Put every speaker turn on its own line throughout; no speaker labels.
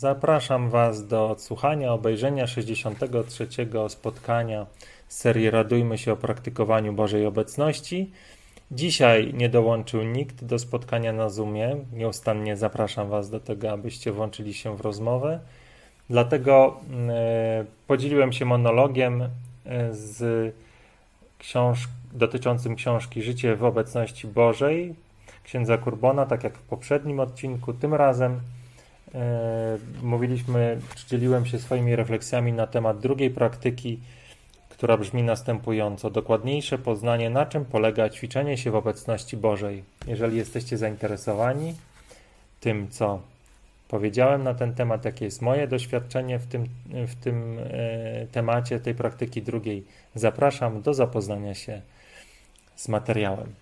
Zapraszam Was do odsłuchania, obejrzenia 63. spotkania z serii Radujmy się o praktykowaniu Bożej Obecności. Dzisiaj nie dołączył nikt do spotkania na Zoomie. Nieustannie zapraszam Was do tego, abyście włączyli się w rozmowę. Dlatego e, podzieliłem się monologiem e, z książ dotyczącym książki Życie w obecności Bożej księdza Kurbona, tak jak w poprzednim odcinku. Tym razem mówiliśmy, dzieliłem się swoimi refleksjami na temat drugiej praktyki, która brzmi następująco: dokładniejsze poznanie, na czym polega ćwiczenie się w obecności Bożej. Jeżeli jesteście zainteresowani tym, co powiedziałem na ten temat, jakie jest moje doświadczenie w tym, w tym e, temacie tej praktyki drugiej, zapraszam do zapoznania się z materiałem.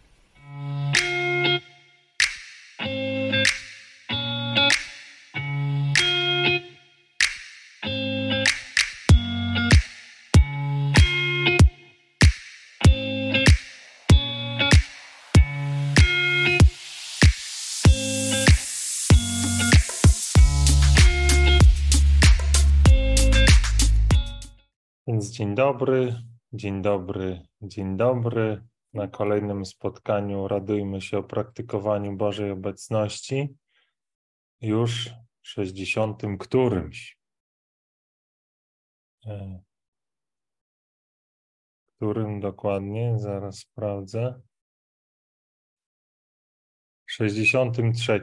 Dobry, dzień dobry, dzień dobry. Na kolejnym spotkaniu radujmy się o praktykowaniu Bożej obecności. Już 60 którymś. E, którym dokładnie? Zaraz sprawdzę. 63.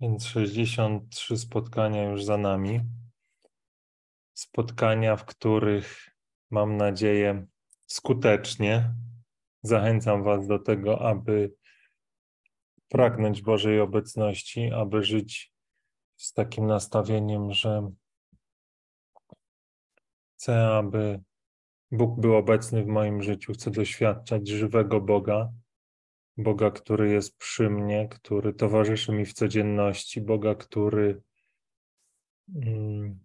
Więc 63 spotkania już za nami. Spotkania, w których mam nadzieję skutecznie zachęcam Was do tego, aby pragnąć Bożej obecności, aby żyć z takim nastawieniem, że chcę, aby Bóg był obecny w moim życiu, chcę doświadczać żywego Boga, Boga, który jest przy mnie, który towarzyszy mi w codzienności, Boga, który mm,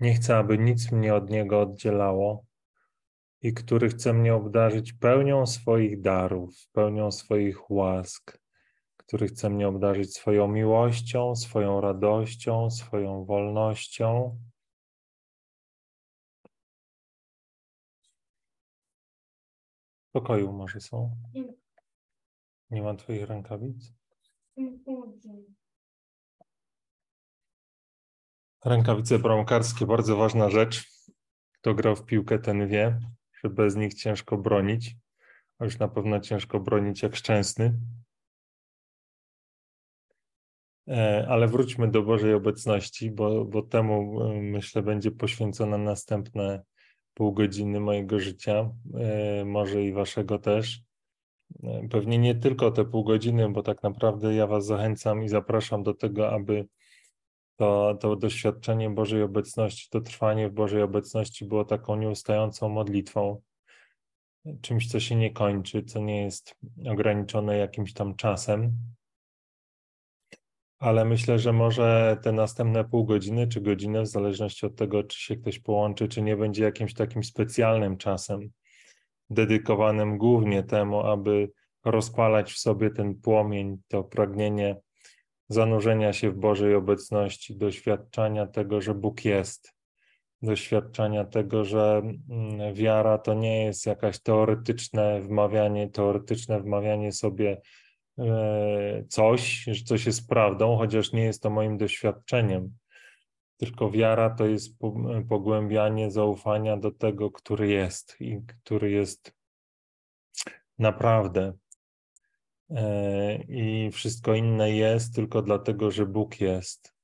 nie chce, aby nic mnie od Niego oddzielało i który chce mnie obdarzyć pełnią swoich darów, pełnią swoich łask, który chce mnie obdarzyć swoją miłością, swoją radością, swoją wolnością. Pokoju może są? Nie ma Twoich rękawic? Rękawice bramkarskie, bardzo ważna rzecz. Kto grał w piłkę, ten wie, że bez nich ciężko bronić, a już na pewno ciężko bronić jak szczęsny. E, ale wróćmy do Bożej obecności, bo, bo temu e, myślę będzie poświęcone następne pół godziny mojego życia, e, może i waszego też. Pewnie nie tylko te pół godziny, bo tak naprawdę ja was zachęcam i zapraszam do tego, aby to, to doświadczenie Bożej obecności, to trwanie w Bożej obecności było taką nieustającą modlitwą, czymś, co się nie kończy, co nie jest ograniczone jakimś tam czasem. Ale myślę, że może te następne pół godziny czy godzinę, w zależności od tego, czy się ktoś połączy, czy nie, będzie jakimś takim specjalnym czasem, dedykowanym głównie temu, aby rozpalać w sobie ten płomień, to pragnienie zanurzenia się w Bożej obecności, doświadczania tego, że Bóg jest, doświadczania tego, że mm, wiara to nie jest jakaś teoretyczne wmawianie, teoretyczne wmawianie sobie coś, że coś jest prawdą, chociaż nie jest to moim doświadczeniem. Tylko wiara to jest pogłębianie zaufania do tego, który jest i który jest naprawdę E, i wszystko inne jest tylko dlatego, że Bóg jest.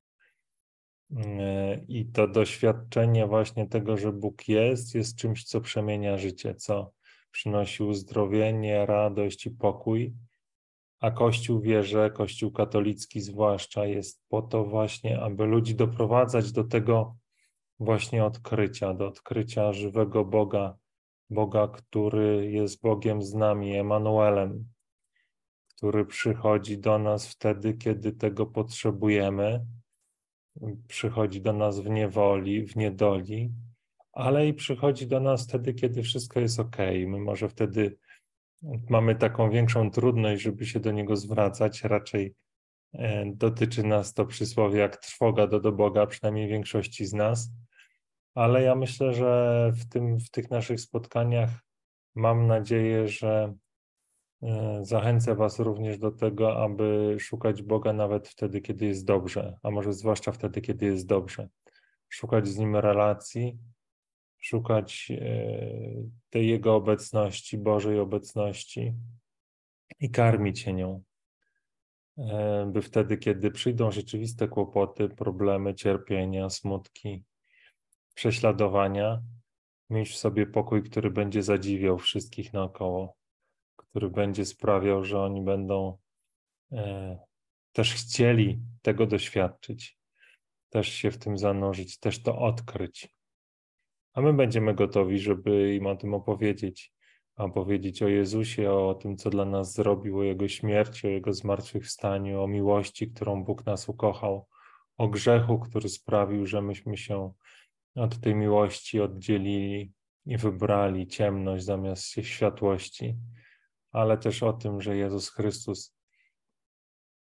E, I to doświadczenie właśnie tego, że Bóg jest, jest czymś, co przemienia życie, co przynosi uzdrowienie, radość i pokój. A Kościół wierzę, Kościół katolicki zwłaszcza, jest po to właśnie, aby ludzi doprowadzać do tego właśnie odkrycia, do odkrycia żywego Boga, Boga, który jest Bogiem z nami, Emanuelem, który przychodzi do nas wtedy, kiedy tego potrzebujemy, przychodzi do nas w niewoli, w niedoli, ale i przychodzi do nas wtedy, kiedy wszystko jest ok. My może wtedy mamy taką większą trudność, żeby się do niego zwracać. Raczej e, dotyczy nas to przysłowie jak trwoga do, do Boga, przynajmniej większości z nas. Ale ja myślę, że w, tym, w tych naszych spotkaniach mam nadzieję, że e, zachęcę Was również do tego, aby szukać Boga nawet wtedy, kiedy jest dobrze, a może zwłaszcza wtedy, kiedy jest dobrze. Szukać z Nim relacji, szukać e, tej Jego obecności, Bożej obecności i karmić się nią. E, by wtedy, kiedy przyjdą rzeczywiste kłopoty, problemy, cierpienia, smutki, prześladowania, mieć w sobie pokój, który będzie zadziwiał wszystkich naokoło, który będzie sprawiał, że oni będą e, też chcieli tego doświadczyć, też się w tym zanurzyć, też to odkryć a my będziemy gotowi, żeby im o tym opowiedzieć, opowiedzieć o Jezusie, o tym, co dla nas zrobił, o Jego śmierci, o Jego zmartwychwstaniu, o miłości, którą Bóg nas ukochał, o grzechu, który sprawił, że myśmy się od tej miłości oddzielili i wybrali ciemność zamiast światłości, ale też o tym, że Jezus Chrystus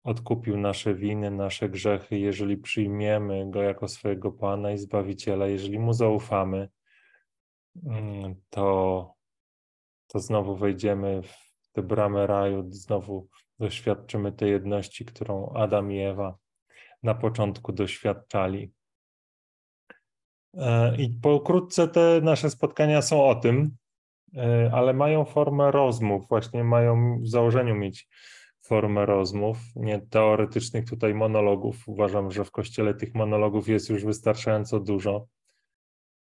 odkupił nasze winy, nasze grzechy, jeżeli przyjmiemy Go jako swojego Pana i Zbawiciela, jeżeli Mu zaufamy, mm, to, to znowu wejdziemy w te bramy raju, znowu doświadczymy tej jedności, którą Adam i Ewa na początku doświadczali. E, I pokrótce te nasze spotkania są o tym, e, ale mają formę rozmów, właśnie mają w założeniu mieć formę rozmów, nie teoretycznych tutaj monologów. Uważam, że w kościele tych monologów jest już wystarczająco dużo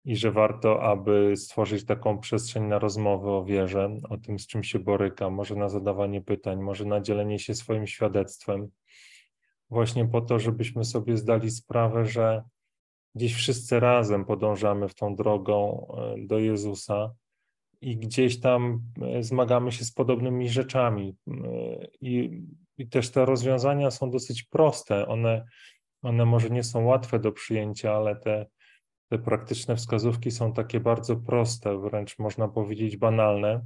i że warto, aby stworzyć taką przestrzeń na rozmowę o wierze, o tym, z czym się boryka, może na zadawanie pytań, może na dzielenie się swoim świadectwem, właśnie po to, żebyśmy sobie zdali sprawę, że gdzieś wszyscy razem podążamy w tą drogą e, do Jezusa i gdzieś tam e, zmagamy się z podobnymi rzeczami. E, I, i też te rozwiązania są dosyć proste. One, one może nie są łatwe do przyjęcia, ale te, te praktyczne wskazówki są takie bardzo proste, wręcz można powiedzieć banalne.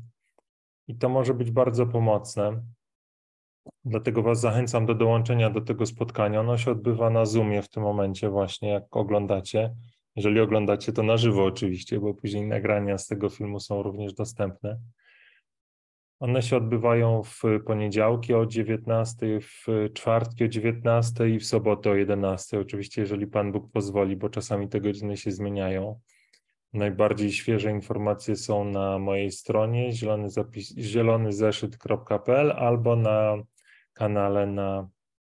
I to może być bardzo pomocne. Dlatego Was zachęcam do dołączenia do tego spotkania. Ono się odbywa na Zoomie w tym momencie, właśnie jak oglądacie. Jeżeli oglądacie to na żywo, oczywiście, bo później nagrania z tego filmu są również dostępne. One się odbywają w poniedziałki o 19, w czwartki o 19 i w sobotę o 11. Oczywiście, jeżeli Pan Bóg pozwoli, bo czasami te godziny się zmieniają. Najbardziej świeże informacje są na mojej stronie zielony zielonyzeszyt.pl albo na kanale na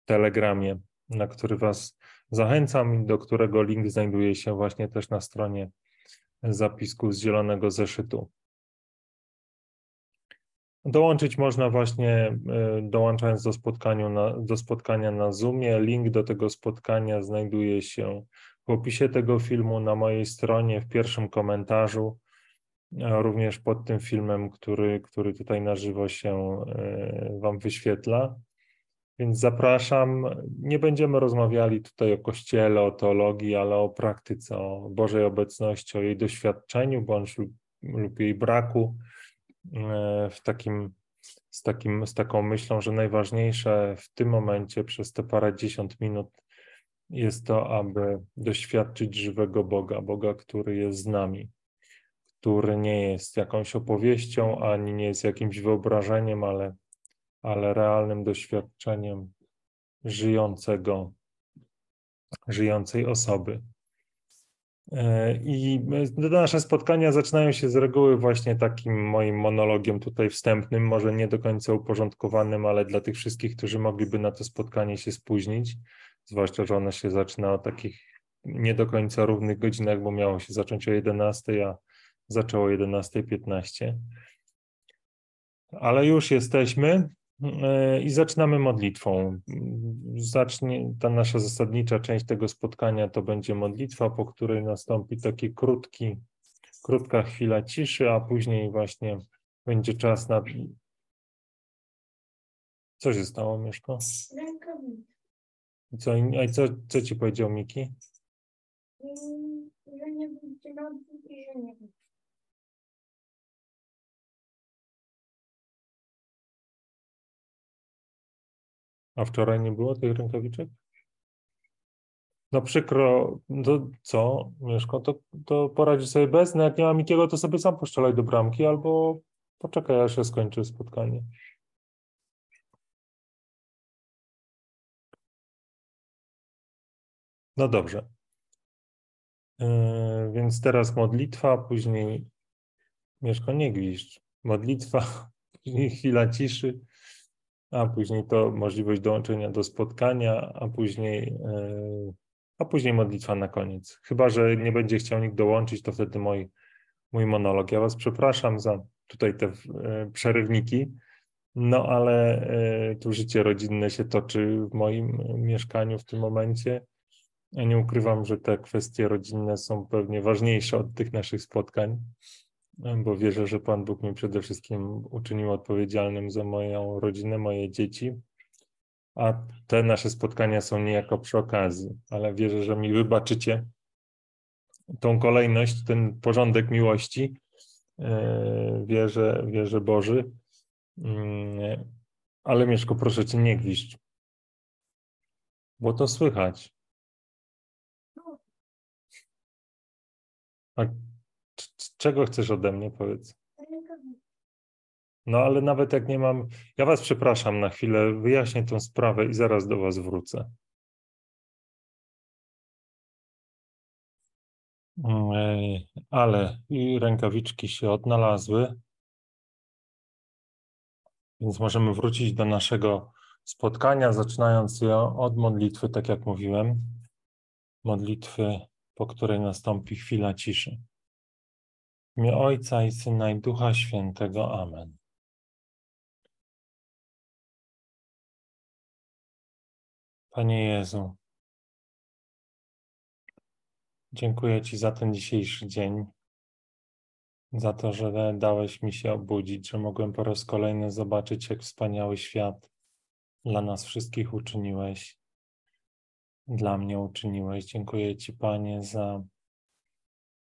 Telegramie, na który Was Zachęcam, do którego link znajduje się właśnie też na stronie zapisku z Zielonego Zeszytu. Dołączyć można właśnie, e, dołączając do, spotkania na, do spotkania na Zoomie. Link do tego spotkania znajduje się w opisie tego filmu na mojej stronie, w pierwszym komentarzu, również pod tym filmem, który, który tutaj na żywo się e, Wam wyświetla. Więc zapraszam. Nie będziemy rozmawiali tutaj o Kościele, o teologii, ale o praktyce, o Bożej obecności, o jej doświadczeniu bądź lub, lub jej braku. E, w takim, z, takim, z taką myślą, że najważniejsze w tym momencie przez te parę dziesiąt minut jest to, aby doświadczyć żywego Boga, Boga, który jest z nami, który nie jest jakąś opowieścią, ani nie jest jakimś wyobrażeniem, ale ale realnym doświadczeniem żyjącego, żyjącej osoby. E, I nasze spotkania zaczynają się z reguły właśnie takim moim monologiem tutaj wstępnym, może nie do końca uporządkowanym, ale dla tych wszystkich, którzy mogliby na to spotkanie się spóźnić, zwłaszcza, że ono się zaczyna o takich nie do końca równych godzinach, bo miało się zacząć o 11, a zaczęło o 11.15. Ale już jesteśmy. E, I zaczynamy modlitwą. Zacznie ta nasza zasadnicza część tego spotkania to będzie modlitwa, po której nastąpi taki krótki, krótka chwila ciszy, a później właśnie będzie czas na. Co się stało, Mieszko? Co, a co, co ci powiedział Miki?
Że nie będzie i że nie
A wczoraj nie było tych rękawiczek? No przykro, to co, Mieszko, to, to poradzi sobie bez, no jak nie ma Mikiego, to sobie sam poszczelaj do bramki, albo poczekaj, aż się skończy spotkanie. No dobrze. Yy, więc teraz modlitwa, później Mieszko, nie gwizdź. Modlitwa, później chwila ciszy, a później to możliwość dołączenia do spotkania, a później, yy, a później modlitwa na koniec. Chyba, że nie będzie chciał nikt dołączyć, to wtedy mój, mój monolog. Ja Was przepraszam za tutaj te yy, przerywniki, no ale tu życie rodzinne się toczy w moim mieszkaniu w tym momencie. Ja nie ukrywam, że te kwestie rodzinne są pewnie ważniejsze od tych naszych spotkań, bo wierzę, że Pan Bóg mnie przede wszystkim uczynił odpowiedzialnym za moją rodzinę, moje dzieci, a te nasze spotkania są niejako przy okazji, ale wierzę, że mi wybaczycie tą kolejność, ten porządek miłości. E, wierzę, wierzę Boży. Mm, ale Mieszko, proszę Cię, nie gwizdź, bo to słychać. A czego chcesz ode mnie, powiedz? No ale nawet jak nie mam. Ja Was przepraszam na chwilę, wyjaśnię tę sprawę i zaraz do Was wrócę. Mm, ale i rękawiczki się odnalazły, więc możemy wrócić do naszego spotkania, zaczynając je od modlitwy, tak jak mówiłem. Modlitwy po której nastąpi chwila ciszy. W imię Ojca i Syna i Ducha Świętego. Amen. Panie Jezu, dziękuję Ci za ten dzisiejszy dzień, za to, że dałeś mi się obudzić, że mogłem po raz kolejny zobaczyć, jak wspaniały świat dla nas wszystkich uczyniłeś dla mnie uczyniłeś. Dziękuję Ci, Panie, za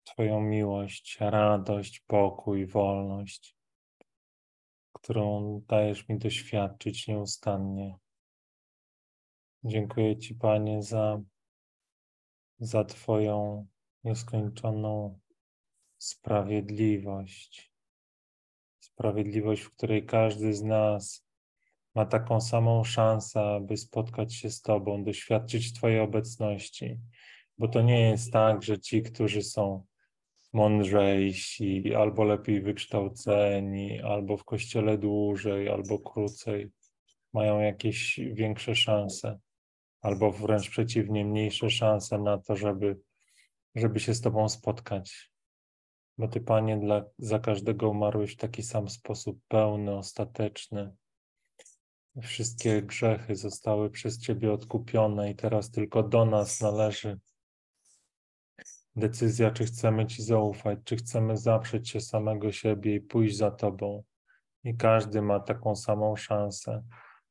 Twoją miłość, radość, pokój, wolność, którą dajesz mi doświadczyć nieustannie. Dziękuję Ci, Panie, za, za Twoją nieskończoną sprawiedliwość. Sprawiedliwość, w której każdy z nas ma taką samą szansę, aby spotkać się z Tobą, doświadczyć Twojej obecności, bo to nie jest tak, że ci, którzy są mądrzejsi, albo lepiej wykształceni, albo w kościele dłużej, albo krócej, mają jakieś większe szanse, albo wręcz przeciwnie, mniejsze szanse na to, żeby, żeby się z Tobą spotkać. Bo Ty, Panie, dla, za każdego umarłeś w taki sam sposób, pełny, ostateczny, Wszystkie grzechy zostały przez Ciebie odkupione i teraz tylko do nas należy decyzja, czy chcemy Ci zaufać, czy chcemy zaprzeć się samego siebie i pójść za Tobą. I każdy ma taką samą szansę,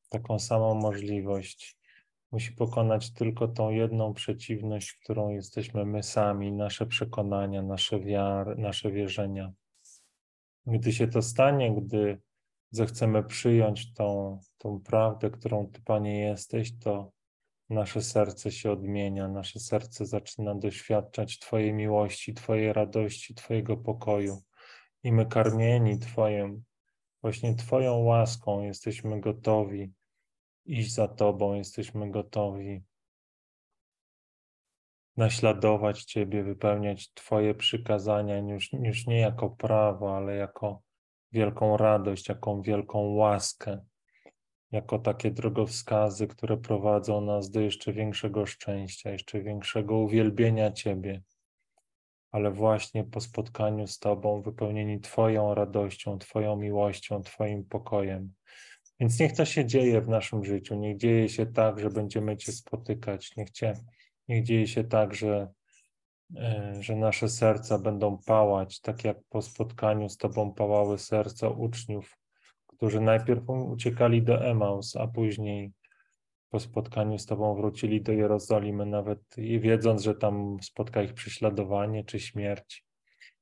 taką samą możliwość. Musi pokonać tylko tą jedną przeciwność, którą jesteśmy my sami, nasze przekonania, nasze wiary, nasze wierzenia. Gdy się to stanie, gdy zechcemy przyjąć tą, tą prawdę, którą Ty, Panie, jesteś, to nasze serce się odmienia, nasze serce zaczyna doświadczać Twojej miłości, Twojej radości, Twojego pokoju. I my karmieni Twoim, właśnie Twoją łaską jesteśmy gotowi iść za Tobą, jesteśmy gotowi naśladować Ciebie, wypełniać Twoje przykazania już, już nie jako prawo, ale jako wielką radość, jaką wielką łaskę, jako takie drogowskazy, które prowadzą nas do jeszcze większego szczęścia, jeszcze większego uwielbienia Ciebie. Ale właśnie po spotkaniu z Tobą, wypełnieni Twoją radością, Twoją miłością, Twoim pokojem. Więc niech to się dzieje w naszym życiu. Niech dzieje się tak, że będziemy Cię spotykać. Niech, cię, niech dzieje się tak, że E, że nasze serca będą pałać, tak jak po spotkaniu z Tobą pałały serca uczniów, którzy najpierw uciekali do Emaus, a później po spotkaniu z Tobą wrócili do Jerozolimy, nawet wiedząc, że tam spotka ich prześladowanie czy śmierć.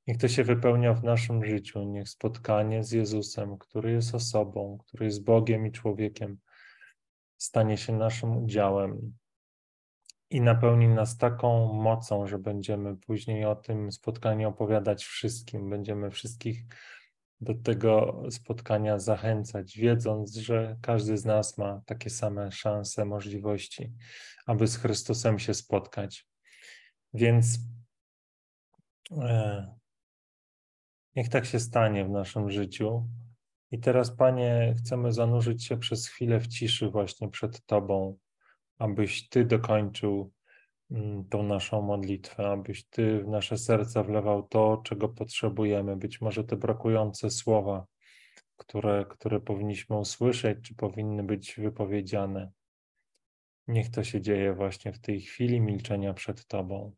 Niech to się wypełnia w naszym życiu, niech spotkanie z Jezusem, który jest osobą, który jest Bogiem i człowiekiem, stanie się naszym udziałem i napełni nas taką mocą, że będziemy później o tym spotkaniu opowiadać wszystkim, będziemy wszystkich do tego spotkania zachęcać, wiedząc, że każdy z nas ma takie same szanse, możliwości, aby z Chrystusem się spotkać. Więc e, niech tak się stanie w naszym życiu. I teraz, Panie, chcemy zanurzyć się przez chwilę w ciszy właśnie przed Tobą, abyś Ty dokończył tą naszą modlitwę, abyś Ty w nasze serca wlewał to, czego potrzebujemy, być może te brakujące słowa, które, które powinniśmy usłyszeć, czy powinny być wypowiedziane. Niech to się dzieje właśnie w tej chwili milczenia przed Tobą.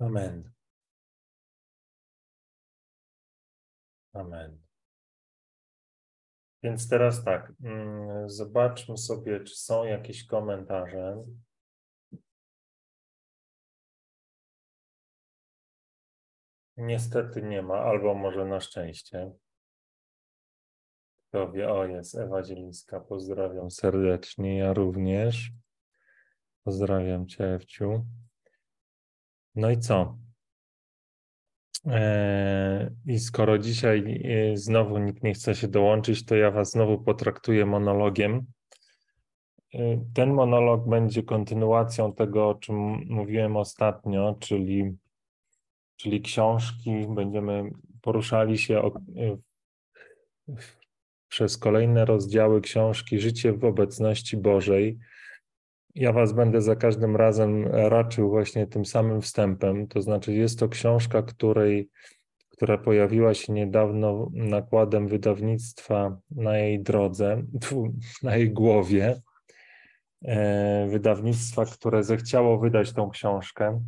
Amen. Amen. Więc teraz tak, mm, zobaczmy sobie, czy są jakieś komentarze. Niestety nie ma, albo może na szczęście. Kto wie, o jest Ewa Zielińska, pozdrawiam serdecznie, ja również. Pozdrawiam Cię, Ewciu. No i co? E, I skoro dzisiaj e, znowu nikt nie chce się dołączyć, to ja Was znowu potraktuję monologiem. E, ten monolog będzie kontynuacją tego, o czym mówiłem ostatnio, czyli, czyli książki. Będziemy poruszali się o, przez kolejne rozdziały książki Życie w obecności Bożej ja Was będę za każdym razem raczył właśnie tym samym wstępem. To znaczy, jest to książka, której, która pojawiła się niedawno nakładem wydawnictwa na jej drodze, na jej głowie. E, wydawnictwa, które zechciało wydać tą książkę.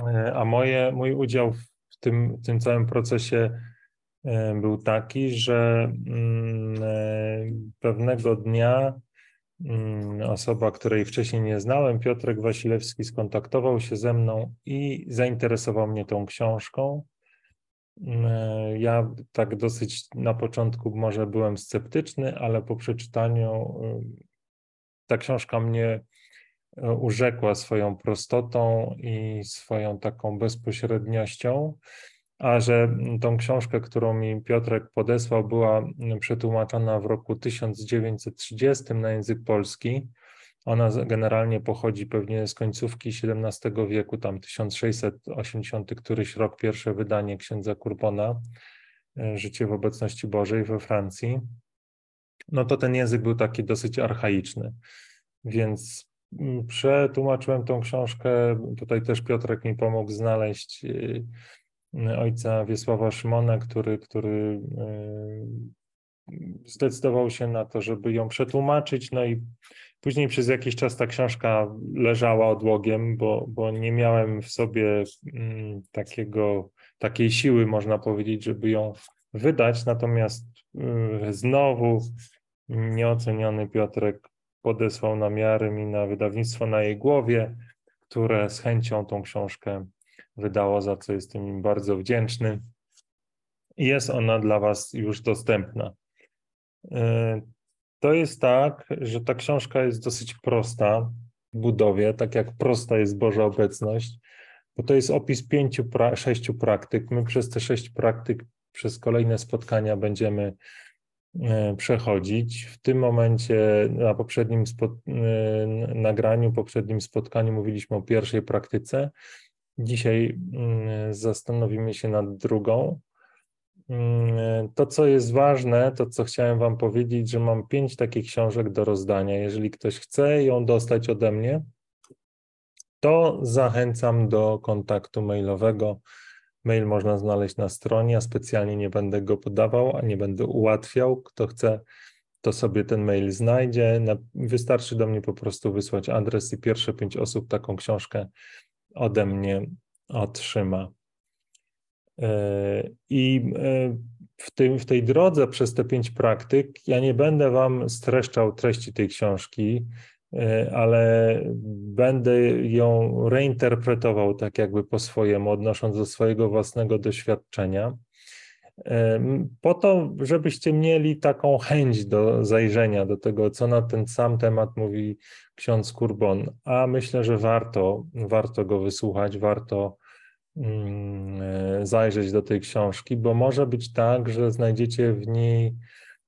E, a moje, mój udział w tym, w tym całym procesie e, był taki, że mm, pewnego dnia osoba, której wcześniej nie znałem, Piotrek Wasilewski, skontaktował się ze mną i zainteresował mnie tą książką. Ja tak dosyć na początku może byłem sceptyczny, ale po przeczytaniu ta książka mnie e, urzekła swoją prostotą i swoją taką bezpośredniością, a że tą książkę, którą mi Piotrek podesłał, była przetłumaczona w roku 1930 na język polski. Ona generalnie pochodzi pewnie z końcówki XVII wieku, tam 1680 któryś rok, pierwsze wydanie księdza Kurbona, e, Życie w obecności Bożej we Francji no to ten język był taki dosyć archaiczny. Więc mm, przetłumaczyłem tą książkę. Tutaj też Piotrek mi pomógł znaleźć y, ojca Wiesława Szymona, który, który y, zdecydował się na to, żeby ją przetłumaczyć. No i później przez jakiś czas ta książka leżała odłogiem, bo, bo nie miałem w sobie mm, takiego, takiej siły, można powiedzieć, żeby ją wydać. Natomiast znowu Nieoceniony Piotrek podesłał namiary mi na wydawnictwo na jej głowie, które z chęcią tą książkę wydało, za co jestem im bardzo wdzięczny. Jest ona dla Was już dostępna. E, to jest tak, że ta książka jest dosyć prosta w budowie, tak jak prosta jest Boża obecność, bo to jest opis pięciu, pra sześciu praktyk. My przez te sześć praktyk, przez kolejne spotkania będziemy E, przechodzić. W tym momencie na poprzednim e, nagraniu, poprzednim spotkaniu mówiliśmy o pierwszej praktyce. Dzisiaj mm, zastanowimy się nad drugą. Mm, to, co jest ważne, to co chciałem Wam powiedzieć, że mam pięć takich książek do rozdania. Jeżeli ktoś chce ją dostać ode mnie, to zachęcam do kontaktu mailowego Mail można znaleźć na stronie, specjalnie nie będę go podawał, a nie będę ułatwiał. Kto chce, to sobie ten mail znajdzie. Wystarczy do mnie po prostu wysłać adres i pierwsze pięć osób taką książkę ode mnie otrzyma. E, I e, w, tym, w tej drodze przez te pięć praktyk ja nie będę Wam streszczał treści tej książki. E, ale będę ją reinterpretował tak jakby po swojemu, odnosząc do swojego własnego doświadczenia. Po to, żebyście mieli taką chęć do zajrzenia do tego, co na ten sam temat mówi ksiądz Kurbon, a myślę, że warto, warto go wysłuchać, warto mm, e, zajrzeć do tej książki, bo może być tak, że znajdziecie w niej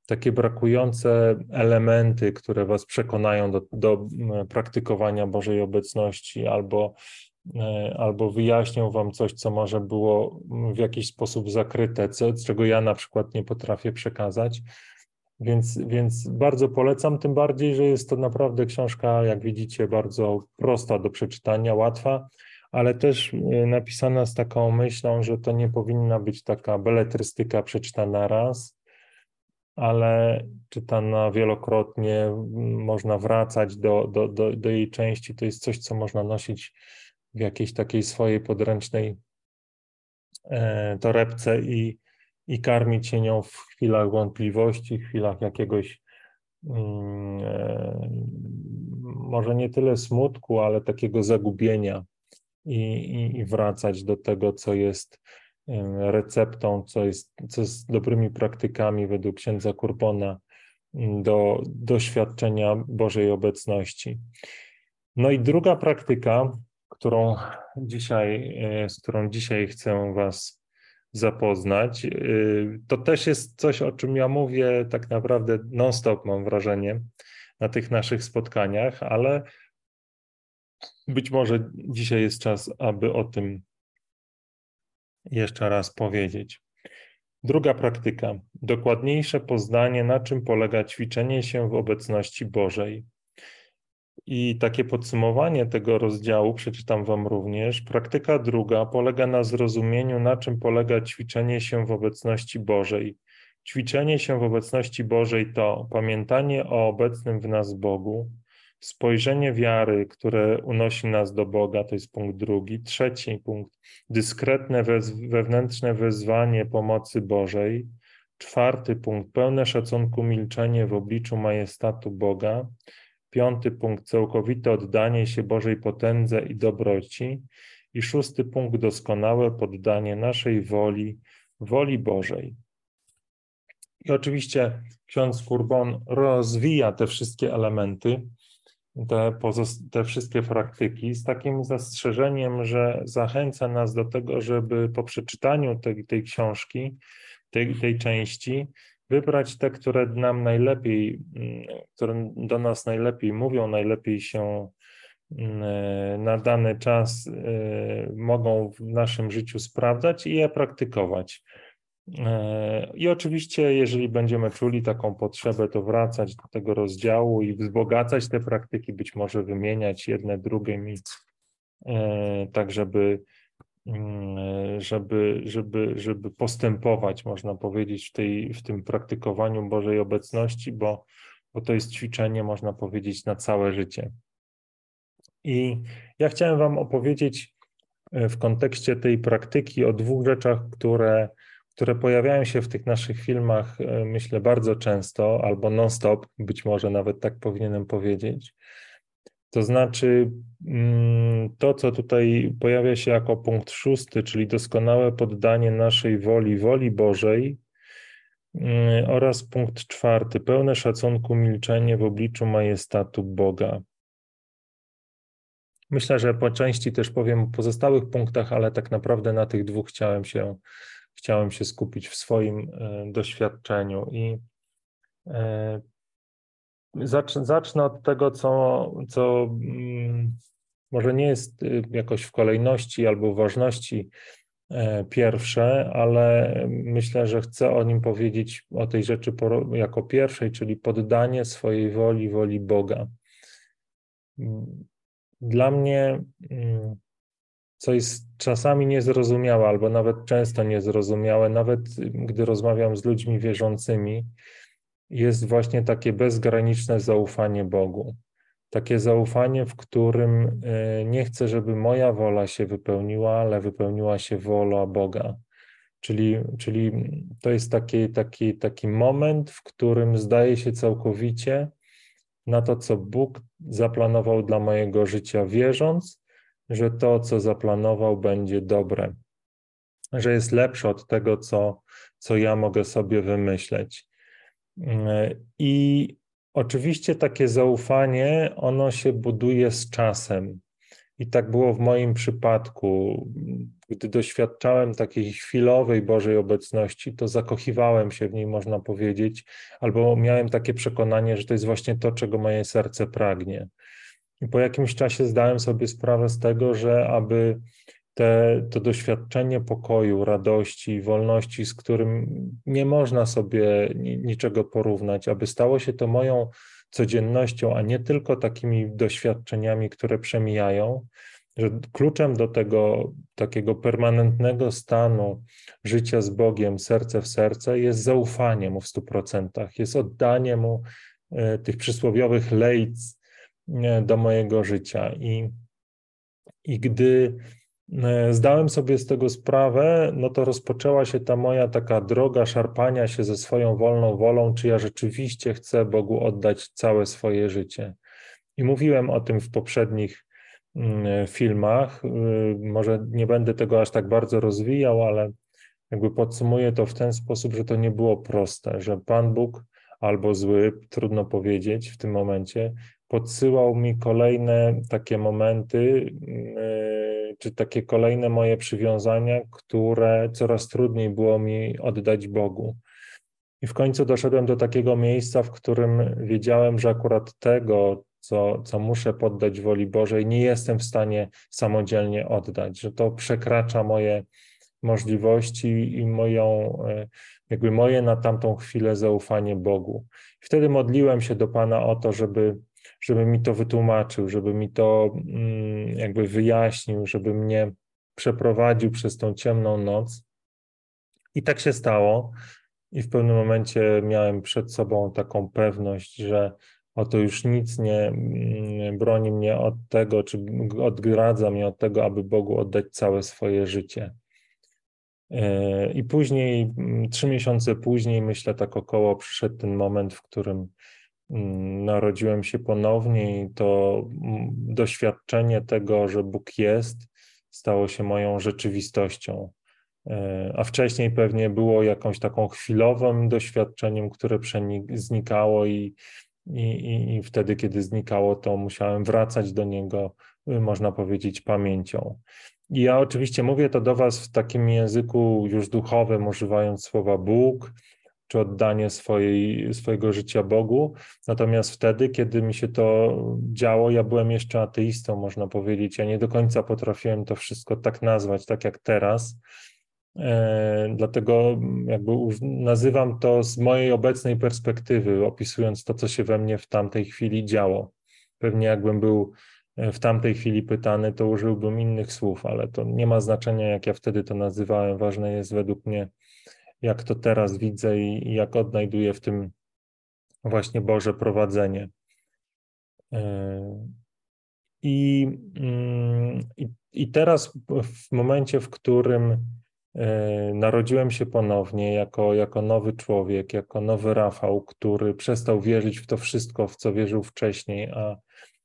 takie brakujące elementy, które Was przekonają do, do praktykowania Bożej obecności, albo, albo wyjaśnią Wam coś, co może było w jakiś sposób zakryte, co, czego ja na przykład nie potrafię przekazać. Więc, więc bardzo polecam, tym bardziej, że jest to naprawdę książka, jak widzicie, bardzo prosta do przeczytania, łatwa, ale też e, napisana z taką myślą, że to nie powinna być taka beletrystyka przeczytana raz, ale czytana wielokrotnie, można wracać do, do, do, do jej części. To jest coś, co można nosić w jakiejś takiej swojej podręcznej e, torebce i, i karmić się nią w chwilach wątpliwości, w chwilach jakiegoś mm, e, może nie tyle smutku, ale takiego zagubienia i, i, i wracać do tego, co jest receptą, co jest, co jest dobrymi praktykami według księdza Kurbona do doświadczenia Bożej obecności. No i druga praktyka, którą dzisiaj, e, z którą dzisiaj chcę Was zapoznać, e, to też jest coś, o czym ja mówię tak naprawdę non-stop, mam wrażenie, na tych naszych spotkaniach, ale być może dzisiaj jest czas, aby o tym jeszcze raz powiedzieć. Druga praktyka. Dokładniejsze poznanie, na czym polega ćwiczenie się w obecności Bożej. I takie podsumowanie tego rozdziału przeczytam Wam również. Praktyka druga polega na zrozumieniu, na czym polega ćwiczenie się w obecności Bożej. Ćwiczenie się w obecności Bożej to pamiętanie o obecnym w nas Bogu, spojrzenie wiary, które unosi nas do Boga, to jest punkt drugi. Trzeci punkt, dyskretne wewnętrzne wezwanie pomocy Bożej. Czwarty punkt, pełne szacunku milczenie w obliczu majestatu Boga. Piąty punkt, całkowite oddanie się Bożej potędze i dobroci. I szósty punkt, doskonałe poddanie naszej woli, woli Bożej. I oczywiście ksiądz Kurbon rozwija te wszystkie elementy, te, te wszystkie praktyki z takim zastrzeżeniem, że zachęca nas do tego, żeby po przeczytaniu tej, tej książki, tej, tej części, wybrać te, które nam najlepiej, mm, które do nas najlepiej mówią, najlepiej się mm, na dany czas y, mogą w naszym życiu sprawdzać i je praktykować. E, I oczywiście, jeżeli będziemy czuli taką potrzebę, to wracać do tego rozdziału i wzbogacać te praktyki, być może wymieniać jedne drugimi, e, tak żeby, żeby, żeby, żeby postępować, można powiedzieć, w, tej, w tym praktykowaniu Bożej obecności, bo, bo to jest ćwiczenie, można powiedzieć, na całe życie. I ja chciałem Wam opowiedzieć e, w kontekście tej praktyki o dwóch rzeczach, które które pojawiają się w tych naszych filmach, e, myślę, bardzo często albo non-stop, być może nawet tak powinienem powiedzieć. To znaczy, mm, to, co tutaj pojawia się jako punkt szósty, czyli doskonałe poddanie naszej woli, woli Bożej, mm, oraz punkt czwarty, pełne szacunku milczenie w obliczu majestatu Boga. Myślę, że po części też powiem o pozostałych punktach, ale tak naprawdę na tych dwóch chciałem się chciałem się skupić w swoim e, doświadczeniu i zacznę od tego, co, co mm, może nie jest y, jakoś w kolejności albo ważności e, pierwsze, ale myślę, że chcę o nim powiedzieć, o tej rzeczy jako pierwszej, czyli poddanie swojej woli, woli Boga. Dla mnie mm, co jest czasami niezrozumiałe, albo nawet często niezrozumiałe, nawet gdy rozmawiam z ludźmi wierzącymi, jest właśnie takie bezgraniczne zaufanie Bogu. Takie zaufanie, w którym e, nie chcę, żeby moja wola się wypełniła, ale wypełniła się wola Boga. Czyli, czyli to jest taki, taki, taki moment, w którym zdaje się całkowicie na to, co Bóg zaplanował dla mojego życia, wierząc, że to, co zaplanował, będzie dobre, że jest lepsze od tego, co, co ja mogę sobie wymyśleć. I oczywiście takie zaufanie, ono się buduje z czasem. I tak było w moim przypadku. Gdy doświadczałem takiej chwilowej Bożej obecności, to zakochiwałem się w niej, można powiedzieć, albo miałem takie przekonanie, że to jest właśnie to, czego moje serce pragnie. I po jakimś czasie zdałem sobie sprawę z tego, że aby te, to doświadczenie pokoju, radości, wolności, z którym nie można sobie niczego porównać, aby stało się to moją codziennością, a nie tylko takimi doświadczeniami, które przemijają, że kluczem do tego takiego permanentnego stanu życia z Bogiem, serce w serce, jest zaufanie mu w stu procentach, jest oddanie mu e, tych przysłowiowych lejc, do mojego życia. I, i gdy e, zdałem sobie z tego sprawę, no to rozpoczęła się ta moja taka droga szarpania się ze swoją wolną wolą, czy ja rzeczywiście chcę Bogu oddać całe swoje życie. I mówiłem o tym w poprzednich mm, filmach. Y, może nie będę tego aż tak bardzo rozwijał, ale jakby podsumuję to w ten sposób, że to nie było proste, że Pan Bóg albo zły, trudno powiedzieć w tym momencie, podsyłał mi kolejne takie momenty, yy, czy takie kolejne moje przywiązania, które coraz trudniej było mi oddać Bogu. I w końcu doszedłem do takiego miejsca, w którym wiedziałem, że akurat tego, co, co muszę poddać woli Bożej, nie jestem w stanie samodzielnie oddać, że to przekracza moje możliwości i moją, yy, jakby moje na tamtą chwilę zaufanie Bogu. Wtedy modliłem się do Pana o to, żeby żeby mi to wytłumaczył, żeby mi to mm, jakby wyjaśnił, żeby mnie przeprowadził przez tą ciemną noc. I tak się stało. I w pewnym momencie miałem przed sobą taką pewność, że oto już nic nie mm, broni mnie od tego, czy odgradza mnie od tego, aby Bogu oddać całe swoje życie. E, I później, mm, trzy miesiące później, myślę tak około, przyszedł ten moment, w którym narodziłem się ponownie i to doświadczenie tego, że Bóg jest, stało się moją rzeczywistością. E, a wcześniej pewnie było jakąś taką chwilowym doświadczeniem, które znikało i, i, i wtedy, kiedy znikało, to musiałem wracać do niego, y, można powiedzieć, pamięcią. I ja oczywiście mówię to do Was w takim języku już duchowym, używając słowa Bóg, czy oddanie swojej, swojego życia Bogu. Natomiast wtedy, kiedy mi się to działo, ja byłem jeszcze ateistą, można powiedzieć. Ja nie do końca potrafiłem to wszystko tak nazwać, tak jak teraz. E, dlatego jakby nazywam to z mojej obecnej perspektywy, opisując to, co się we mnie w tamtej chwili działo. Pewnie jakbym był e, w tamtej chwili pytany, to użyłbym innych słów, ale to nie ma znaczenia, jak ja wtedy to nazywałem. Ważne jest według mnie, jak to teraz widzę i, jak odnajduję w tym właśnie Boże prowadzenie. E, I, mm, i, I teraz, w momencie, w którym E, narodziłem się ponownie jako, jako nowy człowiek, jako nowy Rafał, który przestał wierzyć w to wszystko, w co wierzył wcześniej, a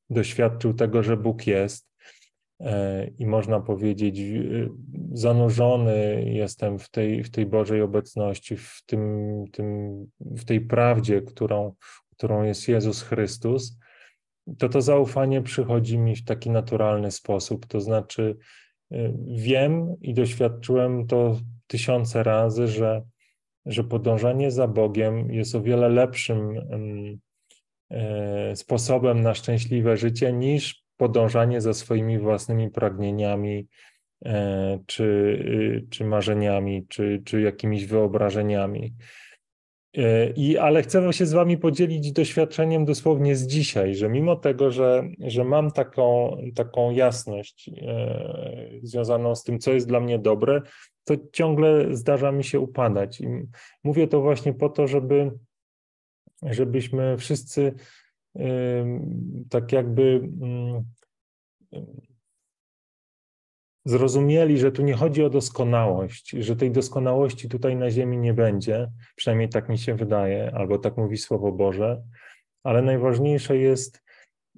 doświadczył tego, że Bóg jest. E, I można powiedzieć, zanurzony jestem w tej, w tej Bożej obecności, w, tym, tym, w tej prawdzie, którą, którą jest Jezus Chrystus, to to zaufanie przychodzi mi w taki naturalny sposób. To znaczy, Wiem i doświadczyłem to tysiące razy, że, że podążanie za Bogiem jest o wiele lepszym e, sposobem na szczęśliwe życie niż podążanie za swoimi własnymi pragnieniami, e, czy, y, czy marzeniami, czy, czy jakimiś wyobrażeniami. E, I, ale chcę się z Wami podzielić doświadczeniem dosłownie z dzisiaj, że mimo tego, że, że mam taką, taką jasność e, związaną z tym, co jest dla mnie dobre, to ciągle zdarza mi się upadać. I mówię to właśnie po to, żeby, żebyśmy wszyscy tak jakby. E, zrozumieli, że tu nie chodzi o doskonałość, że tej doskonałości tutaj na ziemi nie będzie, przynajmniej tak mi się wydaje, albo tak mówi Słowo Boże, ale najważniejsze jest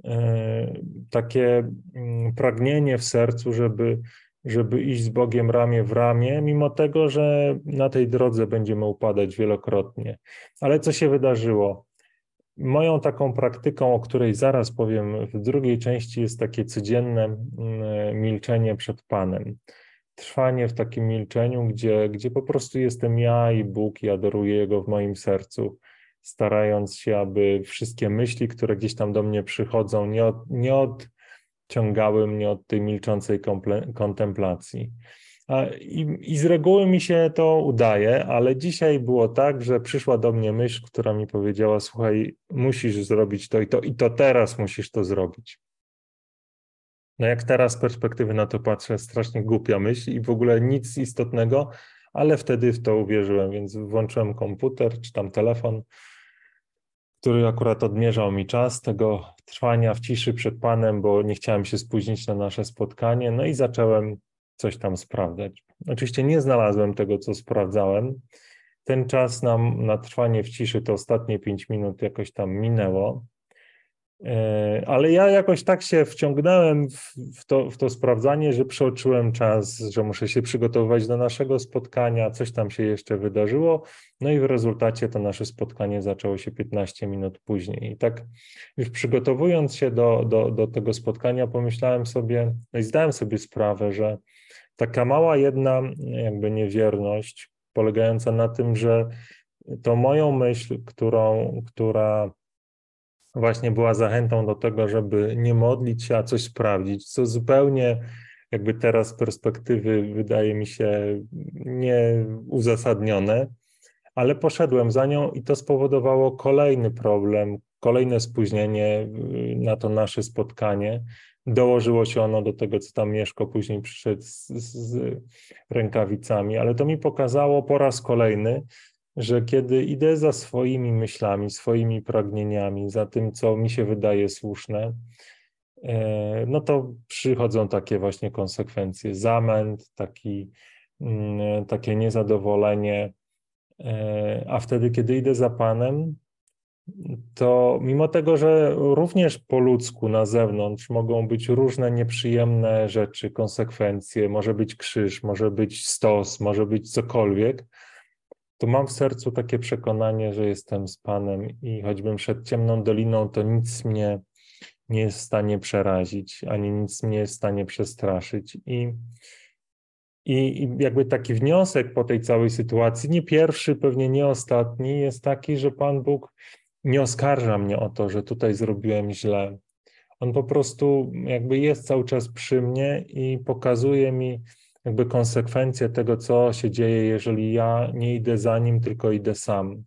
e, takie mm, pragnienie w sercu, żeby, żeby iść z Bogiem ramię w ramię, mimo tego, że na tej drodze będziemy upadać wielokrotnie. Ale co się wydarzyło? Moją taką praktyką, o której zaraz powiem w drugiej części, jest takie codzienne mm, milczenie przed Panem. Trwanie w takim milczeniu, gdzie, gdzie po prostu jestem ja i Bóg i adoruję Jego w moim sercu, starając się, aby wszystkie myśli, które gdzieś tam do mnie przychodzą, nie, od, nie odciągały mnie od tej milczącej kontemplacji. I, I, z reguły mi się to udaje, ale dzisiaj było tak, że przyszła do mnie myśl, która mi powiedziała: Słuchaj, musisz zrobić to i to, i to teraz musisz to zrobić. No, jak teraz z perspektywy na to patrzę, strasznie głupia myśl i w ogóle nic istotnego, ale wtedy w to uwierzyłem, więc włączyłem komputer czy tam telefon, który akurat odmierzał mi czas tego trwania w ciszy przed Panem, bo nie chciałem się spóźnić na nasze spotkanie. No i zacząłem coś tam sprawdzać. Oczywiście nie znalazłem tego, co sprawdzałem. Ten czas nam na trwanie w ciszy, to ostatnie pięć minut jakoś tam minęło. E, ale ja jakoś tak się wciągnąłem w to, w to sprawdzanie, że przeoczyłem czas, że muszę się przygotowywać do naszego spotkania, coś tam się jeszcze wydarzyło, no i w rezultacie to nasze spotkanie zaczęło się 15 minut później. I tak już przygotowując się do, do, do tego spotkania, pomyślałem sobie, no i zdałem sobie sprawę, że taka mała jedna jakby niewierność, polegająca na tym, że to moją myśl, którą, która właśnie była zachętą do tego, żeby nie modlić się, a coś sprawdzić, co zupełnie jakby teraz z perspektywy wydaje mi się nieuzasadnione, ale poszedłem za nią i to spowodowało kolejny problem, kolejne spóźnienie y, na to nasze spotkanie. Dołożyło się ono do tego, co tam Mieszko później przyszedł z, z rękawicami, ale to mi pokazało po raz kolejny, że kiedy idę za swoimi myślami, swoimi pragnieniami, za tym, co mi się wydaje słuszne, e, no to przychodzą takie właśnie konsekwencje. Zamęt, taki, mm, takie niezadowolenie, e, a wtedy, kiedy idę za Panem, to mimo tego, że również po ludzku na zewnątrz mogą być różne nieprzyjemne rzeczy, konsekwencje, może być krzyż, może być stos, może być cokolwiek, to mam w sercu takie przekonanie, że jestem z Panem i choćbym przed ciemną doliną, to nic mnie nie jest w stanie przerazić, ani nic mnie jest w stanie przestraszyć. I, i, I jakby taki wniosek po tej całej sytuacji, nie pierwszy, pewnie nie ostatni, jest taki, że Pan Bóg nie oskarża mnie o to, że tutaj zrobiłem źle. On po prostu jakby jest cały czas przy mnie i pokazuje mi jakby konsekwencje tego, co się dzieje, jeżeli ja nie idę za nim, tylko idę sam.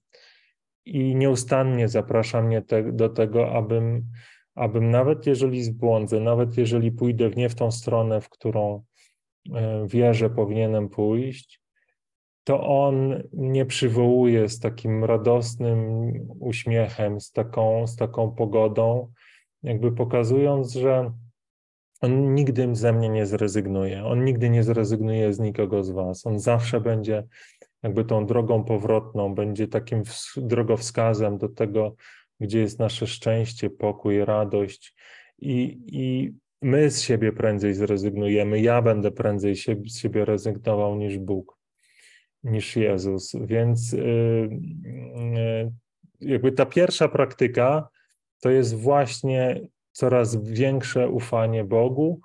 I nieustannie zaprasza mnie te, do tego, abym, abym nawet jeżeli zbłądzę, nawet jeżeli pójdę nie w tą stronę, w którą e, wierzę, powinienem pójść, to on mnie przywołuje z takim radosnym uśmiechem, z taką, z taką pogodą, jakby pokazując, że on nigdy ze mnie nie zrezygnuje. On nigdy nie zrezygnuje z nikogo z Was. On zawsze będzie jakby tą drogą powrotną, będzie takim drogowskazem do tego, gdzie jest nasze szczęście, pokój, radość. I, i my z siebie prędzej zrezygnujemy. Ja będę prędzej się, z siebie rezygnował niż Bóg niż Jezus. Więc y, y, jakby ta pierwsza praktyka to jest właśnie coraz większe ufanie Bogu,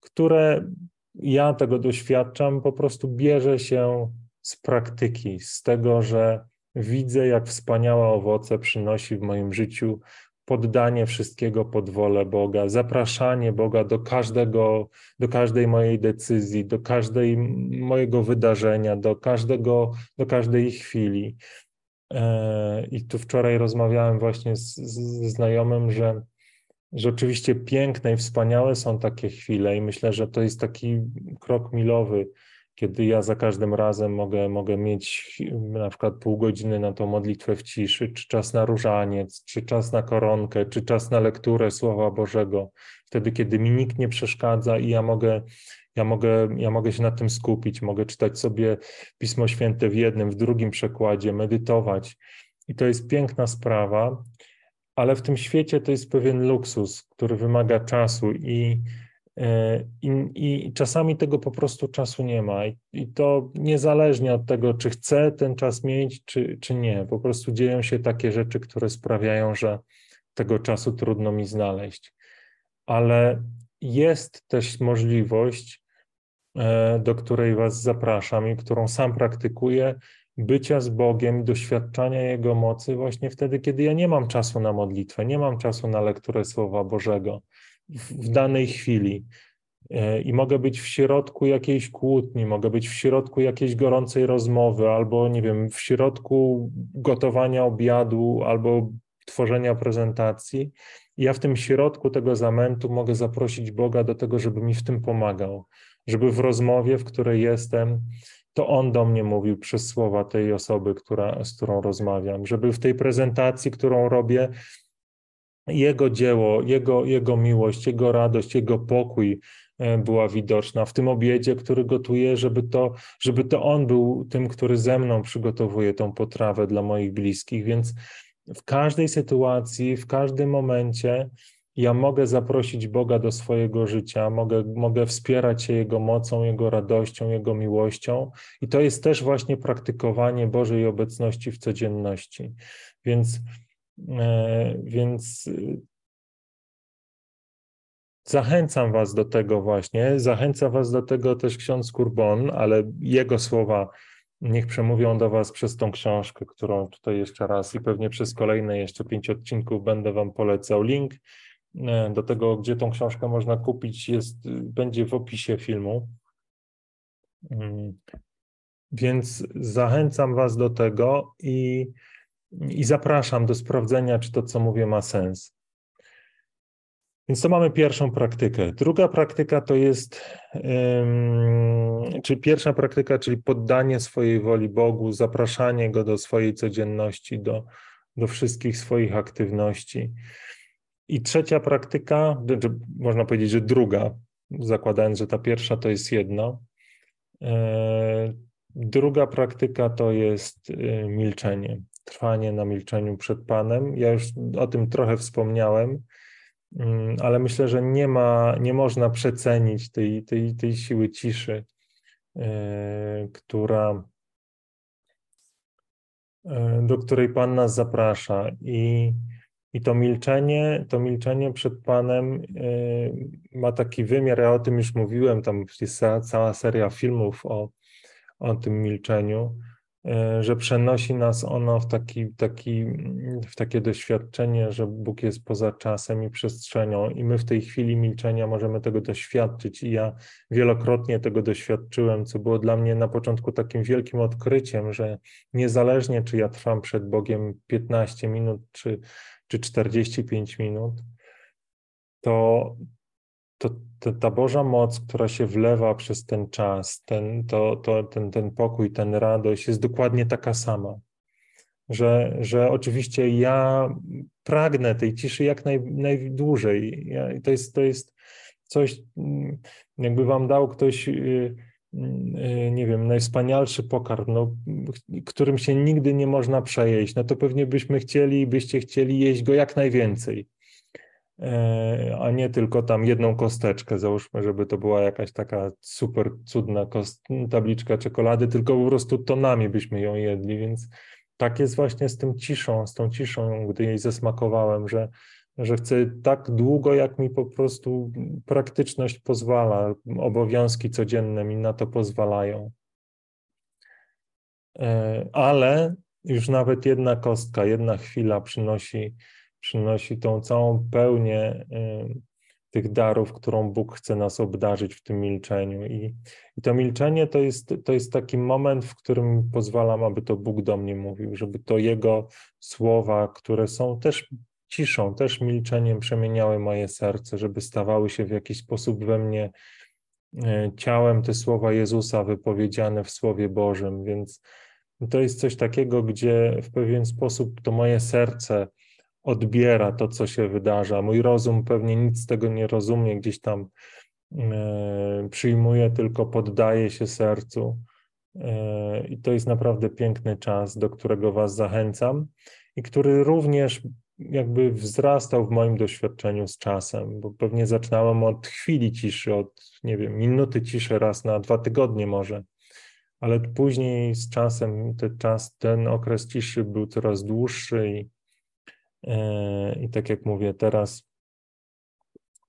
które ja tego doświadczam, po prostu bierze się z praktyki, z tego, że widzę, jak wspaniałe owoce przynosi w moim życiu poddanie wszystkiego pod wolę Boga, zapraszanie Boga do każdego, do każdej mojej decyzji, do każdej mojego wydarzenia, do każdego, do każdej chwili. E, I tu wczoraj rozmawiałem właśnie z, z znajomym, że, że oczywiście piękne i wspaniałe są takie chwile i myślę, że to jest taki krok milowy kiedy ja za każdym razem mogę, mogę mieć na przykład pół godziny na tą modlitwę w ciszy, czy czas na różaniec, czy czas na koronkę, czy czas na lekturę Słowa Bożego, wtedy, kiedy mi nikt nie przeszkadza i ja mogę, ja mogę, ja mogę się na tym skupić, mogę czytać sobie Pismo Święte w jednym, w drugim przekładzie, medytować. I to jest piękna sprawa, ale w tym świecie to jest pewien luksus, który wymaga czasu i I, I, czasami tego po prostu czasu nie ma. I, I, to niezależnie od tego, czy chcę ten czas mieć, czy, czy nie. Po prostu dzieją się takie rzeczy, które sprawiają, że tego czasu trudno mi znaleźć. Ale jest też możliwość, e, do której Was zapraszam i którą sam praktykuję, bycia z Bogiem, doświadczania Jego mocy właśnie wtedy, kiedy ja nie mam czasu na modlitwę, nie mam czasu na lekturę Słowa Bożego w danej chwili. E, I mogę być w środku jakiejś kłótni, mogę być w środku jakiejś gorącej rozmowy, albo nie wiem, w środku gotowania obiadu, albo tworzenia prezentacji. Ja w tym środku tego zamętu mogę zaprosić Boga do tego, żeby mi w tym pomagał, żeby w rozmowie, w której jestem, to On do mnie mówił przez słowa tej osoby, która, z którą rozmawiam, żeby w tej prezentacji, którą robię, jego dzieło, jego, jego miłość, jego radość, jego pokój e, była widoczna w tym obiedzie, który gotuje, żeby to, żeby to on był tym, który ze mną przygotowuje tą potrawę dla moich bliskich. Więc w każdej sytuacji, w każdym momencie ja mogę zaprosić Boga do swojego życia, mogę, mogę wspierać się Jego mocą, Jego radością, Jego miłością. I to jest też właśnie praktykowanie Bożej obecności w codzienności. Więc więc y, zachęcam Was do tego właśnie. Zachęca Was do tego też ksiądz Kurbon, ale jego słowa niech przemówią do Was przez tą książkę, którą tutaj jeszcze raz i pewnie przez kolejne jeszcze pięć odcinków będę Wam polecał. Link e, do tego, gdzie tą książkę można kupić, jest, będzie w opisie filmu. Mm. Więc zachęcam Was do tego i i zapraszam do sprawdzenia, czy to, co mówię, ma sens. Więc to mamy pierwszą praktykę. Druga praktyka to jest, czy pierwsza praktyka, czyli poddanie swojej woli Bogu, zapraszanie Go do swojej codzienności, do, do wszystkich swoich aktywności. I trzecia praktyka, można powiedzieć, że druga, zakładając, że ta pierwsza to jest jedno. E, druga praktyka to jest e, milczenie, trwanie na milczeniu przed Panem. Ja już o tym trochę wspomniałem, mm, ale myślę, że nie ma, nie można przecenić tej, tej, tej siły ciszy, e, która, do której Pan nas zaprasza. I i to milczenie, to milczenie przed Panem y, ma taki wymiar, ja o tym już mówiłem, tam jest cała seria filmów o, o tym milczeniu, że przenosi nas ono w, taki, taki, w takie doświadczenie, że Bóg jest poza czasem i przestrzenią, i my w tej chwili milczenia możemy tego doświadczyć. I ja wielokrotnie tego doświadczyłem, co było dla mnie na początku takim wielkim odkryciem, że niezależnie czy ja trwam przed Bogiem 15 minut, czy czy 45 minut, to, to, to, ta Boża moc, która się wlewa przez ten czas, ten, to, to, ten, ten pokój, ten radość jest dokładnie taka sama. Że, że oczywiście ja pragnę tej ciszy jak naj, najdłużej. Ja, to, jest, to jest coś, mm, jakby wam dał ktoś y, Y, nie wiem, najwspanialszy pokarm, no, którym się nigdy nie można przejeść, no to pewnie byśmy chcieli, byście chcieli jeść go jak najwięcej, a nie tylko tam jedną kosteczkę, załóżmy, żeby to była jakaś taka super cudna tabliczka czekolady, tylko po prostu tonami byśmy ją jedli, więc tak jest właśnie z tym ciszą, z tą ciszą, gdy jej zasmakowałem, że że chcę tak długo, jak mi po prostu praktyczność pozwala, obowiązki codzienne mi na to pozwalają. E, ale już nawet jedna kostka, jedna chwila przynosi, przynosi tą całą pełnię tych darów, którą Bóg chce nas obdarzyć w tym milczeniu. I, i to milczenie to jest, to jest taki moment, w którym pozwalam, aby to Bóg do mnie mówił, żeby to Jego słowa, które są też ciszą, też milczeniem przemieniały moje serce, żeby stawały się w jakiś sposób we mnie e, ciałem te słowa Jezusa wypowiedziane w Słowie Bożym. Więc to jest coś takiego, gdzie w pewien sposób to moje serce odbiera to, co się wydarza. Mój rozum pewnie nic z tego nie rozumie, gdzieś tam e, przyjmuje, tylko poddaje się sercu. E, I to jest naprawdę piękny czas, do którego Was zachęcam i który również jakby wzrastał w moim doświadczeniu z czasem, bo pewnie zaczynałem od chwili ciszy, od, nie wiem, minuty ciszy raz na dwa tygodnie może, ale później z czasem ten czas, ten okres ciszy był coraz dłuższy i, i tak jak mówię, teraz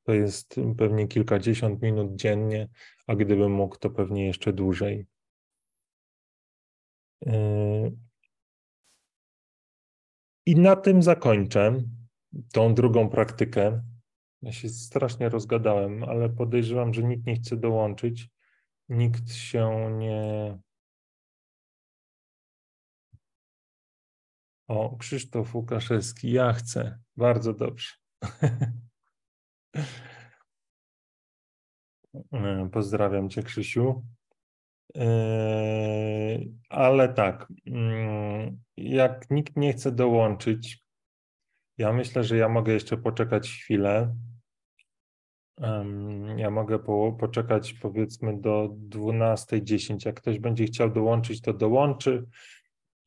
to jest pewnie kilkadziesiąt minut dziennie, a gdybym mógł, to pewnie jeszcze dłużej. E, i na tym zakończę tą drugą praktykę. Ja się strasznie rozgadałem, ale podejrzewam, że nikt nie chce dołączyć. Nikt się nie. O, Krzysztof Łukaszewski, ja chcę. Bardzo dobrze. Pozdrawiam Cię, Krzysiu. Yy, ale tak, mm, jak nikt nie chce dołączyć, ja myślę, że ja mogę jeszcze poczekać chwilę. Ja mogę po, poczekać powiedzmy do 12.10. Jak ktoś będzie chciał dołączyć, to dołączy,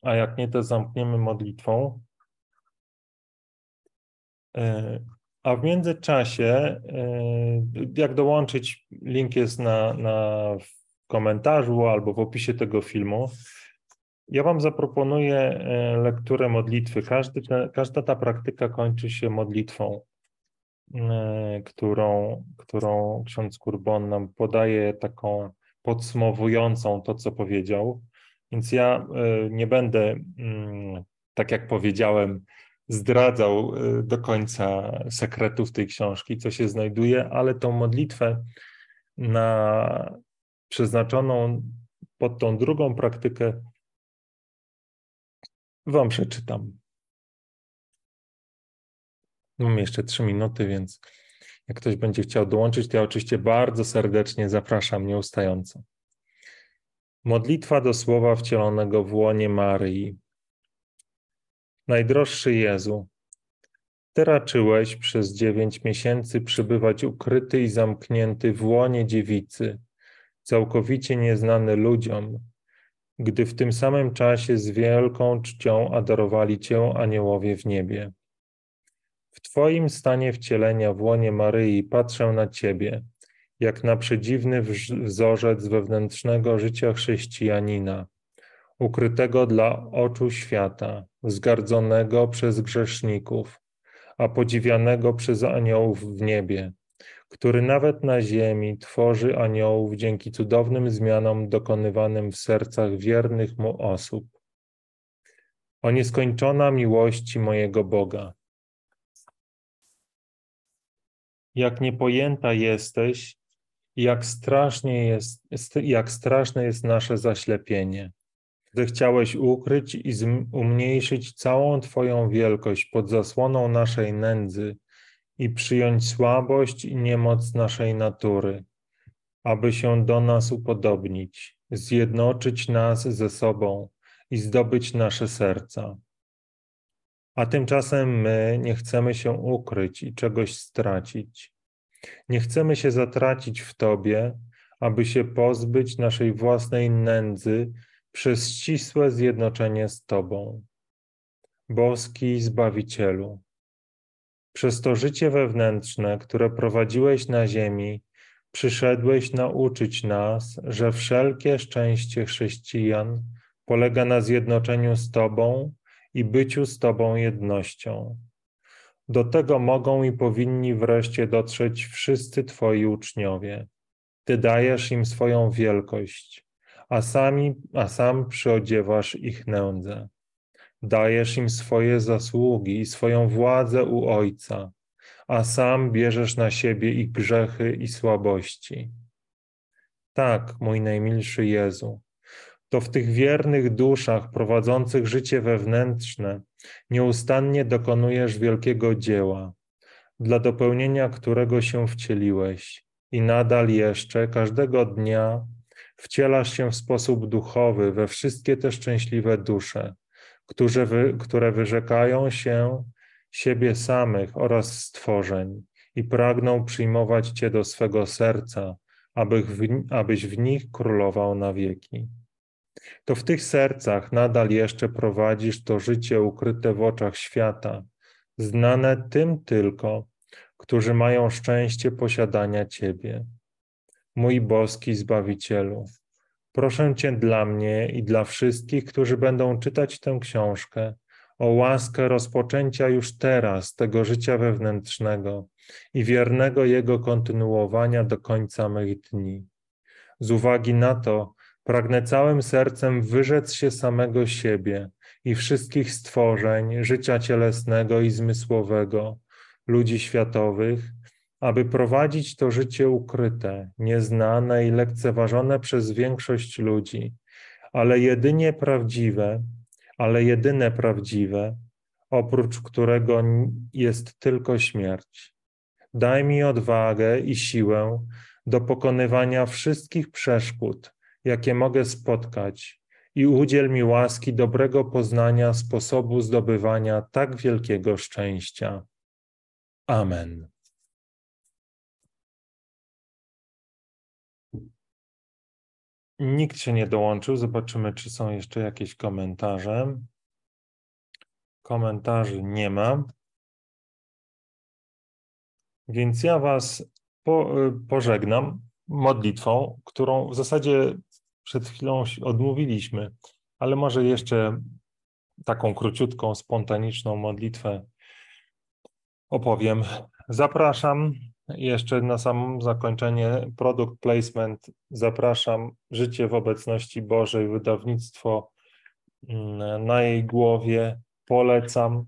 a jak nie, to zamkniemy modlitwą. Yy, a w międzyczasie, yy, jak dołączyć, link jest na, na komentarzu albo w opisie tego filmu. Ja Wam zaproponuję e, lekturę modlitwy. Każdy, każda ta praktyka kończy się modlitwą, e, którą, którą ksiądz Kurbon nam podaje, taką podsumowującą to, co powiedział. Więc ja e, nie będę, mm, tak jak powiedziałem, zdradzał do końca sekretów tej książki, co się znajduje, ale tą modlitwę na przeznaczoną pod tą drugą praktykę Wam przeczytam. Mam jeszcze trzy minuty, więc jak ktoś będzie chciał dołączyć, to ja oczywiście bardzo serdecznie zapraszam nieustająco. Modlitwa do słowa wcielonego w łonie Maryi. Najdroższy Jezu, Ty raczyłeś przez dziewięć miesięcy przybywać ukryty i zamknięty w łonie dziewicy, całkowicie nieznany ludziom, gdy w tym samym czasie z wielką czcią adorowali Cię aniołowie w niebie. W Twoim stanie wcielenia w łonie Maryi patrzę na Ciebie, jak na przedziwny wzorzec wewnętrznego życia chrześcijanina, ukrytego dla oczu świata, wzgardzonego przez grzeszników, a podziwianego przez aniołów w niebie, który nawet na ziemi tworzy aniołów dzięki cudownym zmianom dokonywanym w sercach wiernych mu osób. O nieskończona miłości mojego Boga. Jak niepojęta jesteś, jak strasznie jest, jak straszne jest nasze zaślepienie. Gdy chciałeś ukryć i umniejszyć całą Twoją wielkość pod zasłoną naszej nędzy i przyjąć słabość i niemoc naszej natury, aby się do nas upodobnić, zjednoczyć nas ze sobą i zdobyć nasze serca. A tymczasem my nie chcemy się ukryć i czegoś stracić. Nie chcemy się zatracić w Tobie, aby się pozbyć naszej własnej nędzy przez ścisłe zjednoczenie z Tobą. Boski Zbawicielu, przez to życie wewnętrzne, które prowadziłeś na ziemi, przyszedłeś nauczyć nas, że wszelkie szczęście chrześcijan polega na zjednoczeniu z Tobą i byciu z Tobą jednością. Do tego mogą i powinni wreszcie dotrzeć wszyscy Twoi uczniowie. Ty dajesz im swoją wielkość, a, sami, a sam przyodziewasz ich nędzę. Dajesz im swoje zasługi i swoją władzę u Ojca, a sam bierzesz na siebie ich grzechy i słabości. Tak, mój najmilszy Jezu, to w tych wiernych duszach prowadzących życie wewnętrzne nieustannie dokonujesz wielkiego dzieła, dla dopełnienia którego się wcieliłeś. I nadal jeszcze każdego dnia wcielasz się w sposób duchowy we wszystkie te szczęśliwe dusze, które, wy, które wyrzekają się siebie samych oraz stworzeń i pragną przyjmować Cię do swego serca, aby w, abyś w nich królował na wieki to w tych sercach nadal jeszcze prowadzisz to życie ukryte w oczach świata, znane tym tylko, którzy mają szczęście posiadania Ciebie. Mój boski Zbawicielu, proszę Cię dla mnie i dla wszystkich, którzy będą czytać tę książkę, o łaskę rozpoczęcia już teraz tego życia wewnętrznego i wiernego jego kontynuowania do końca mych dni. Z uwagi na to, Pragnę całym sercem wyrzec się samego siebie i wszystkich stworzeń, życia cielesnego i zmysłowego, ludzi światowych, aby prowadzić to życie ukryte, nieznane i lekceważone przez większość ludzi, ale jedynie prawdziwe, ale jedyne prawdziwe, oprócz którego jest tylko śmierć. Daj mi odwagę i siłę do pokonywania wszystkich przeszkód, jakie mogę spotkać, i udziel mi łaski dobrego poznania sposobu zdobywania tak wielkiego szczęścia. Amen. Nikt się nie dołączył. Zobaczymy, czy są jeszcze jakieś komentarze. Komentarzy nie ma. Więc ja Was po, pożegnam modlitwą, którą w zasadzie przed chwilą odmówiliśmy, ale może jeszcze taką króciutką, spontaniczną modlitwę opowiem. Zapraszam jeszcze na samo zakończenie produkt placement. Zapraszam Życie w obecności Bożej, wydawnictwo mm, na jej głowie. Polecam.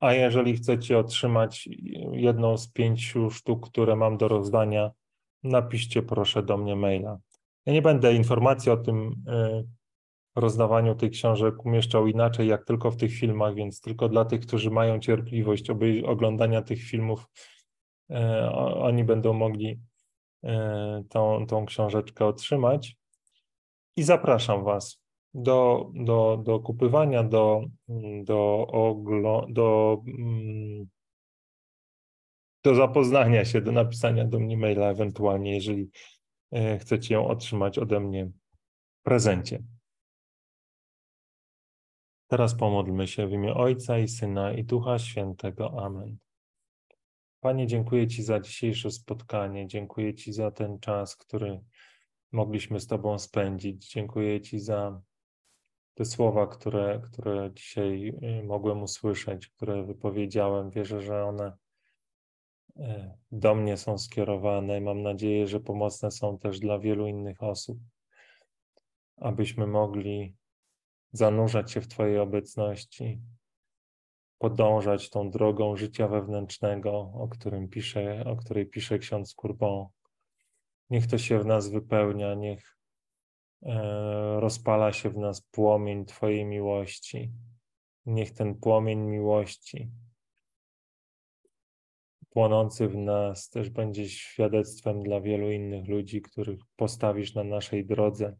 A jeżeli chcecie otrzymać jedną z pięciu sztuk, które mam do rozdania, napiszcie proszę do mnie maila. Ja nie będę informacji o tym e, rozdawaniu tych książek umieszczał inaczej, jak tylko w tych filmach, więc tylko dla tych, którzy mają cierpliwość oglądania tych filmów, e, oni będą mogli e, tą, tą książeczkę otrzymać. I zapraszam Was do, do, do kupywania, do, do, oglo, do, mm, do zapoznania się, do napisania do mnie maila ewentualnie, jeżeli chcecie ją otrzymać ode mnie w prezencie. Teraz pomódlmy się w imię Ojca i Syna i Ducha Świętego. Amen. Panie, dziękuję Ci za dzisiejsze spotkanie. Dziękuję Ci za ten czas, który mogliśmy z Tobą spędzić. Dziękuję Ci za te słowa, które, które dzisiaj y, mogłem usłyszeć, które wypowiedziałem. Wierzę, że one do mnie są skierowane. Mam nadzieję, że pomocne są też dla wielu innych osób, abyśmy mogli zanurzać się w Twojej obecności, podążać tą drogą życia wewnętrznego, o, którym pisze, o której pisze ksiądz Courbon. Niech to się w nas wypełnia, niech e, rozpala się w nas płomień Twojej miłości. Niech ten płomień miłości płonący w nas też będzie świadectwem dla wielu innych ludzi, których postawisz na naszej drodze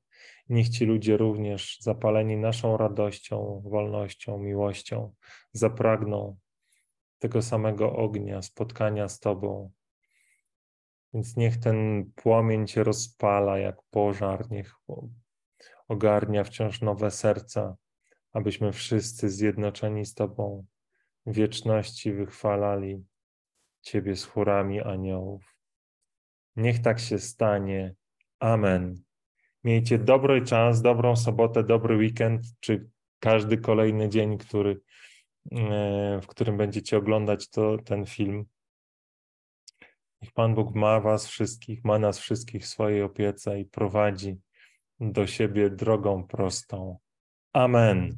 Niech ci ludzie również zapaleni naszą radością, wolnością, miłością zapragną tego samego ognia, spotkania z Tobą. Więc niech ten płomień Cię rozpala jak pożar, niech ogarnia wciąż nowe serca, abyśmy wszyscy zjednoczeni z Tobą wieczności wychwalali Ciebie z chórami aniołów. Niech tak się stanie. Amen. Miejcie dobry czas, dobrą sobotę, dobry weekend, czy każdy kolejny dzień, który, e, w którym będziecie oglądać to, ten film. Niech Pan Bóg ma Was wszystkich, ma nas wszystkich w swojej opiece i prowadzi do siebie drogą prostą. Amen.